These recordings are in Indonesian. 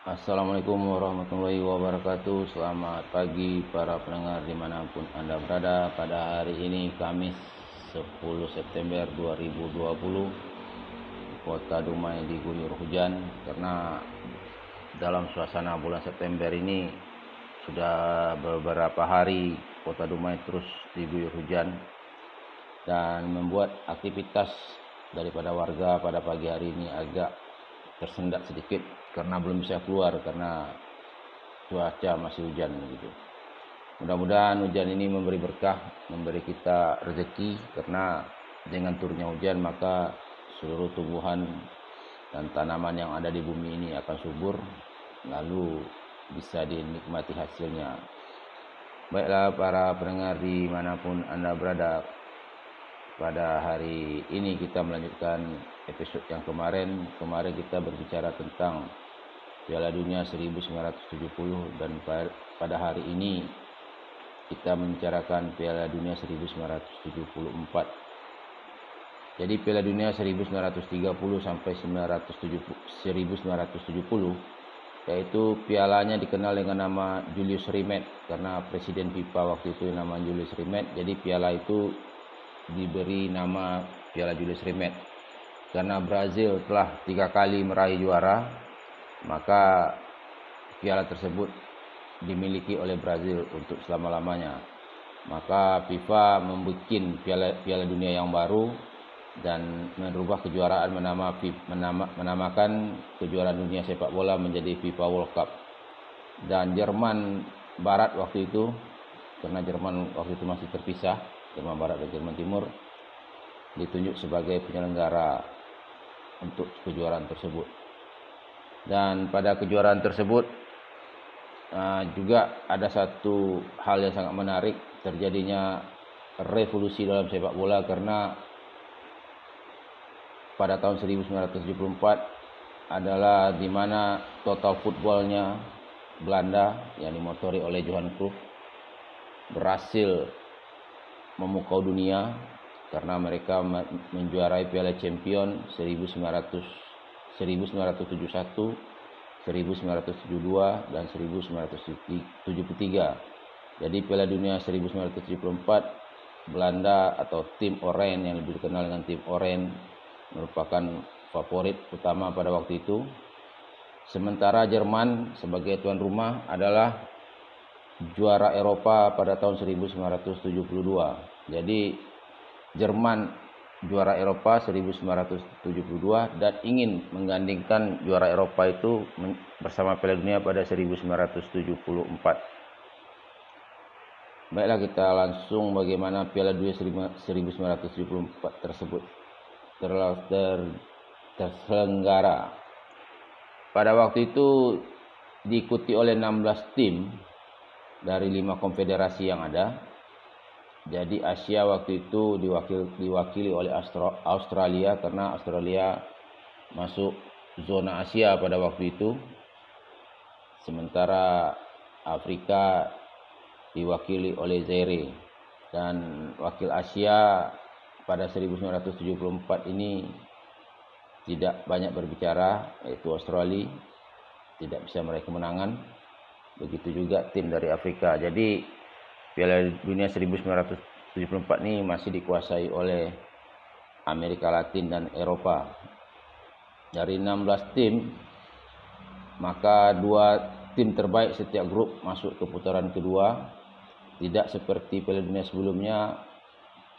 Assalamualaikum warahmatullahi wabarakatuh. Selamat pagi para pendengar di mana pun anda berada. Pada hari ini Kamis 10 September 2020 Kota Dumai diguyur hujan Karena dalam suasana bulan September ini Sudah beberapa hari Kota Dumai terus diguyur hujan Dan membuat aktivitas daripada warga pada pagi hari ini agak tersendat sedikit karena belum bisa keluar karena cuaca masih hujan gitu. Mudah-mudahan hujan ini memberi berkah, memberi kita rezeki karena dengan turunnya hujan maka seluruh tumbuhan dan tanaman yang ada di bumi ini akan subur lalu bisa dinikmati hasilnya. Baiklah para pendengar di mana pun anda berada pada hari ini kita melanjutkan episode yang kemarin. Kemarin kita berbicara tentang Piala Dunia 1970 dan pada hari ini kita membicarakan Piala Dunia 1974. Jadi Piala Dunia 1930 sampai 1970 yaitu pialanya dikenal dengan nama Julius Rimet karena presiden FIFA waktu itu nama Julius Rimet. Jadi piala itu diberi nama Piala Julius Rimet. Karena Brazil telah tiga kali meraih juara maka piala tersebut dimiliki oleh Brazil untuk selama-lamanya. Maka FIFA membuat piala piala dunia yang baru dan merubah kejuaraan menama, menama, menamakan kejuaraan dunia sepak bola menjadi FIFA World Cup. Dan Jerman Barat waktu itu karena Jerman waktu itu masih terpisah Jerman Barat dan Jerman Timur ditunjuk sebagai penyelenggara untuk kejuaraan tersebut. Dan pada kejuaraan tersebut uh, juga ada satu hal yang sangat menarik terjadinya revolusi dalam sepak bola karena pada tahun 1974 adalah di mana total footballnya Belanda yang dimotori oleh Johan Cruyff berhasil memukau dunia karena mereka menjuarai Piala Champion 1900 1971 1972 dan 1973 jadi Piala Dunia 1974 Belanda atau tim Orange yang lebih dikenal dengan tim Orange merupakan favorit utama pada waktu itu. Sementara Jerman sebagai tuan rumah adalah juara Eropa pada tahun 1972 jadi Jerman juara Eropa 1972 dan ingin menggandingkan juara Eropa itu bersama Piala Dunia pada 1974. Baiklah kita langsung bagaimana Piala Dunia 1974 tersebut ter, ter, terselenggara. Pada waktu itu diikuti oleh 16 tim dari lima konfederasi yang ada jadi Asia waktu itu diwakil, diwakili oleh Australia karena Australia masuk zona Asia pada waktu itu. Sementara Afrika diwakili oleh Zaire. Dan wakil Asia pada 1974 ini tidak banyak berbicara yaitu Australia tidak bisa meraih kemenangan. Begitu juga tim dari Afrika. Jadi Piala Dunia 1974 ini masih dikuasai oleh Amerika Latin dan Eropa. Dari 16 tim, maka dua tim terbaik setiap grup masuk ke putaran kedua. Tidak seperti Piala Dunia sebelumnya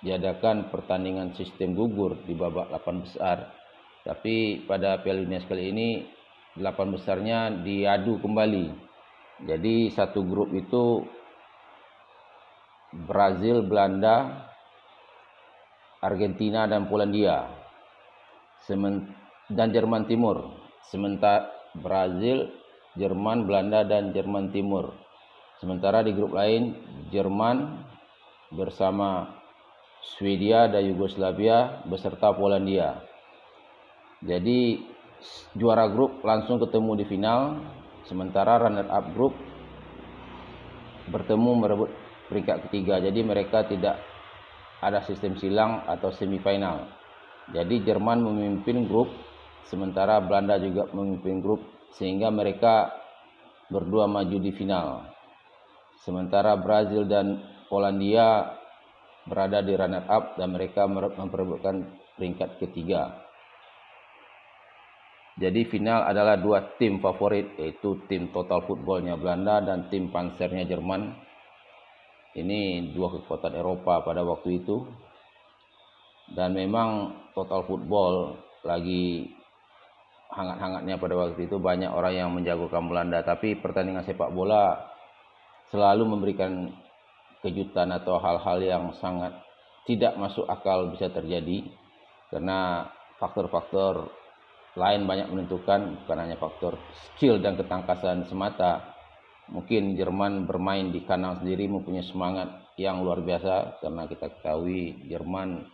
diadakan pertandingan sistem gugur di babak 8 besar. Tapi pada Piala Dunia sekali ini 8 besarnya diadu kembali. Jadi satu grup itu Brazil, Belanda, Argentina dan Polandia. dan Jerman Timur. Sementara Brazil, Jerman, Belanda dan Jerman Timur. Sementara di grup lain Jerman bersama Swedia dan Yugoslavia beserta Polandia. Jadi juara grup langsung ketemu di final, sementara runner up grup bertemu merebut peringkat ketiga. Jadi mereka tidak ada sistem silang atau semifinal. Jadi Jerman memimpin grup sementara Belanda juga memimpin grup sehingga mereka berdua maju di final. Sementara Brazil dan Polandia berada di runner up dan mereka memperebutkan peringkat ketiga. Jadi final adalah dua tim favorit yaitu tim total footballnya Belanda dan tim pansernya Jerman. Ini dua kekuatan Eropa pada waktu itu. Dan memang total football lagi hangat-hangatnya pada waktu itu. Banyak orang yang menjagokan Belanda. Tapi pertandingan sepak bola selalu memberikan kejutan atau hal-hal yang sangat tidak masuk akal bisa terjadi. Karena faktor-faktor lain banyak menentukan. Bukan hanya faktor skill dan ketangkasan semata mungkin Jerman bermain di kandang sendiri mempunyai semangat yang luar biasa karena kita ketahui Jerman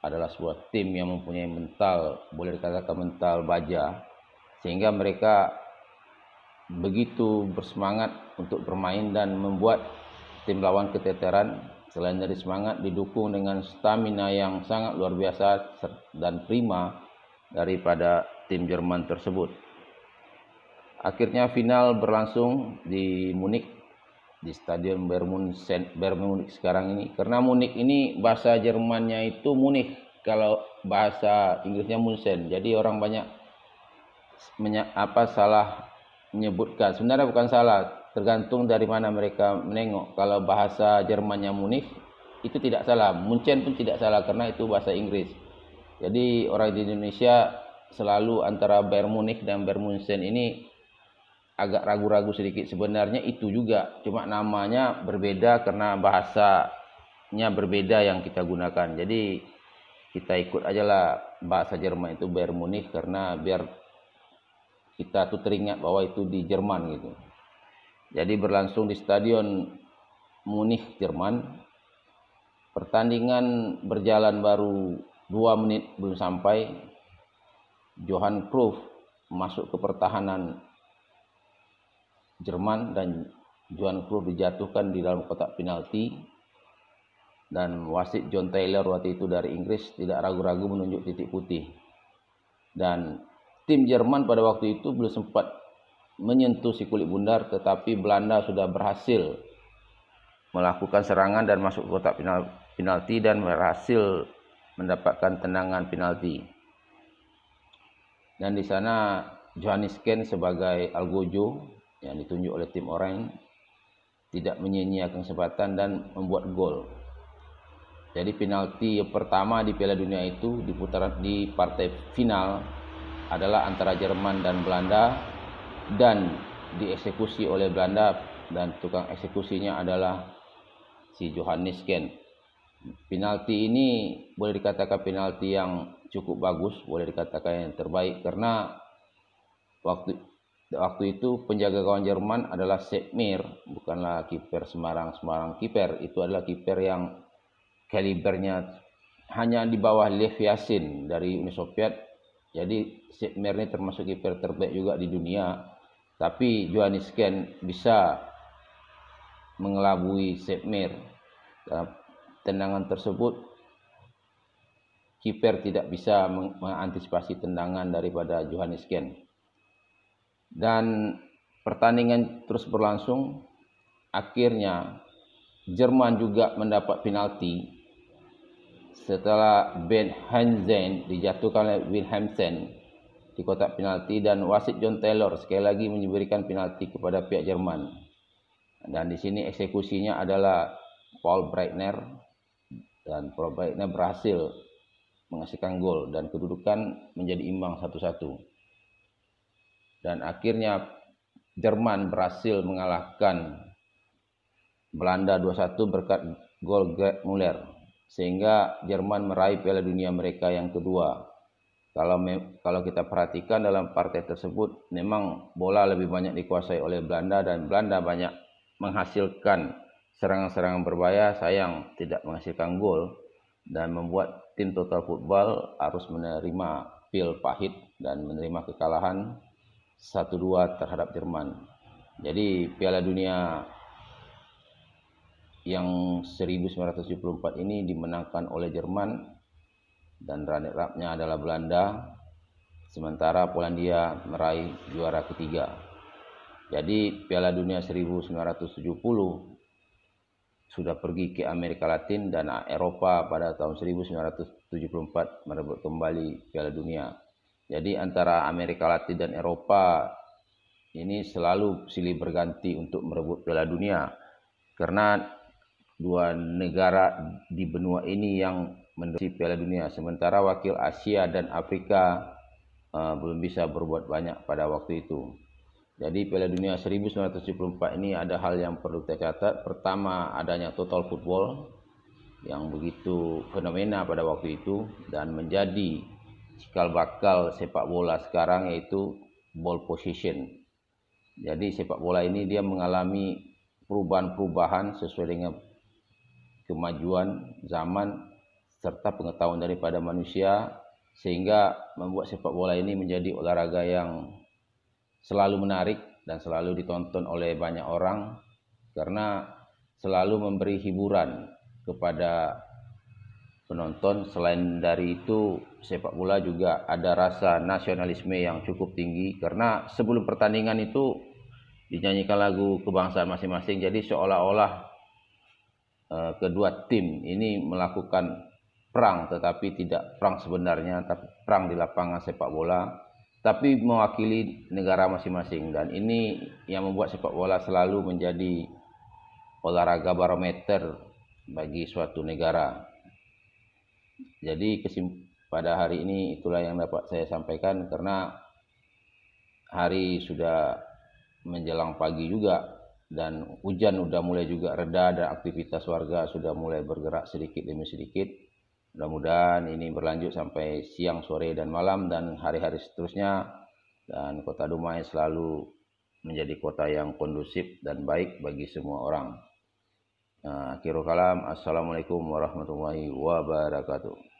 adalah sebuah tim yang mempunyai mental, boleh dikatakan mental baja, sehingga mereka begitu bersemangat untuk bermain dan membuat tim lawan keteteran. Selain dari semangat, didukung dengan stamina yang sangat luar biasa dan prima daripada tim Jerman tersebut. Akhirnya final berlangsung di Munich di Stadion Bayern Munich sekarang ini. Karena Munich ini bahasa Jermannya itu Munich kalau bahasa Inggrisnya Munchen. Jadi orang banyak apa salah menyebutkan. Sebenarnya bukan salah tergantung dari mana mereka menengok. Kalau bahasa Jermannya Munich itu tidak salah. Munchen pun tidak salah karena itu bahasa Inggris. Jadi orang di Indonesia selalu antara Bayern dan Bayern ini agak ragu-ragu sedikit. Sebenarnya itu juga cuma namanya berbeda karena bahasanya berbeda yang kita gunakan. Jadi kita ikut aja lah bahasa Jerman itu Bayern Munich karena biar kita tuh teringat bahwa itu di Jerman gitu. Jadi berlangsung di stadion Munich Jerman. Pertandingan berjalan baru dua menit belum sampai. Johan Cruyff masuk ke pertahanan Jerman dan Johan Cruyff dijatuhkan di dalam kotak penalti. Dan wasit John Taylor waktu itu dari Inggris tidak ragu-ragu menunjuk titik putih. Dan tim Jerman pada waktu itu belum sempat menyentuh si kulit bundar tetapi Belanda sudah berhasil melakukan serangan dan masuk kotak penalti dan berhasil mendapatkan tendangan penalti. Dan di sana Johannes Ken sebagai Algojo yang ditunjuk oleh tim orang tidak menyia-nyiakan kesempatan dan membuat gol. Jadi penalti pertama di Piala Dunia itu di putaran di partai final adalah antara Jerman dan Belanda dan dieksekusi oleh Belanda dan tukang eksekusinya adalah si Johannes Ken. Penalti ini boleh dikatakan penalti yang cukup bagus, boleh dikatakan yang terbaik karena waktu waktu itu penjaga gawang Jerman adalah Sepp Mir, bukanlah kiper sembarang-sembarang kiper. Itu adalah kiper yang kalibernya hanya di bawah Lev Yashin dari Uni Soviet. Jadi Sepp Mir ini termasuk kiper terbaik juga di dunia. Tapi Johannes Ken bisa mengelabui Sepp Mir. Dalam tendangan tersebut kiper tidak bisa mengantisipasi tendangan daripada Johannes Ken dan pertandingan terus berlangsung. Akhirnya Jerman juga mendapat penalti setelah Ben Hansen dijatuhkan oleh Wilhelmsen di kotak penalti dan wasit John Taylor sekali lagi memberikan penalti kepada pihak Jerman. Dan di sini eksekusinya adalah Paul Breitner dan Paul Breitner berhasil menghasilkan gol dan kedudukan menjadi imbang satu-satu dan akhirnya Jerman berhasil mengalahkan Belanda 2-1 berkat gol Gerd Muller sehingga Jerman meraih Piala Dunia mereka yang kedua. Kalau kalau kita perhatikan dalam partai tersebut memang bola lebih banyak dikuasai oleh Belanda dan Belanda banyak menghasilkan serangan-serangan berbahaya. Sayang tidak menghasilkan gol dan membuat tim total football harus menerima pil pahit dan menerima kekalahan 1-2 terhadap Jerman. Jadi Piala Dunia yang 1974 ini dimenangkan oleh Jerman dan runner up-nya adalah Belanda sementara Polandia meraih juara ketiga. Jadi Piala Dunia 1970 sudah pergi ke Amerika Latin dan Eropa pada tahun 1974 merebut kembali Piala Dunia. Jadi antara Amerika Latin dan Eropa ini selalu silih berganti untuk merebut Piala Dunia karena dua negara di benua ini yang menduduki Piala Dunia sementara wakil Asia dan Afrika uh, belum bisa berbuat banyak pada waktu itu. Jadi Piala Dunia 1974 ini ada hal yang perlu kita catat. Pertama adanya total football yang begitu fenomena pada waktu itu dan menjadi cikal bakal sepak bola sekarang yaitu ball position. Jadi sepak bola ini dia mengalami perubahan-perubahan sesuai dengan kemajuan zaman serta pengetahuan daripada manusia sehingga membuat sepak bola ini menjadi olahraga yang selalu menarik dan selalu ditonton oleh banyak orang karena selalu memberi hiburan kepada penonton. Selain dari itu sepak bola juga ada rasa nasionalisme yang cukup tinggi. Karena sebelum pertandingan itu dinyanyikan lagu kebangsaan masing-masing. Jadi seolah-olah Eh, kedua tim ini melakukan perang tetapi tidak perang sebenarnya tapi perang di lapangan sepak bola tapi mewakili negara masing-masing. Dan ini yang membuat sepak bola selalu menjadi olahraga barometer bagi suatu negara. Jadi pada hari ini itulah yang dapat saya sampaikan karena hari sudah menjelang pagi juga dan hujan sudah mulai juga reda dan aktivitas warga sudah mulai bergerak sedikit demi sedikit. Mudah-mudahan ini berlanjut sampai siang, sore, dan malam dan hari-hari seterusnya dan kota Dumai selalu menjadi kota yang kondusif dan baik bagi semua orang. Nah, akhirul kalam, Assalamualaikum warahmatullahi wabarakatuh.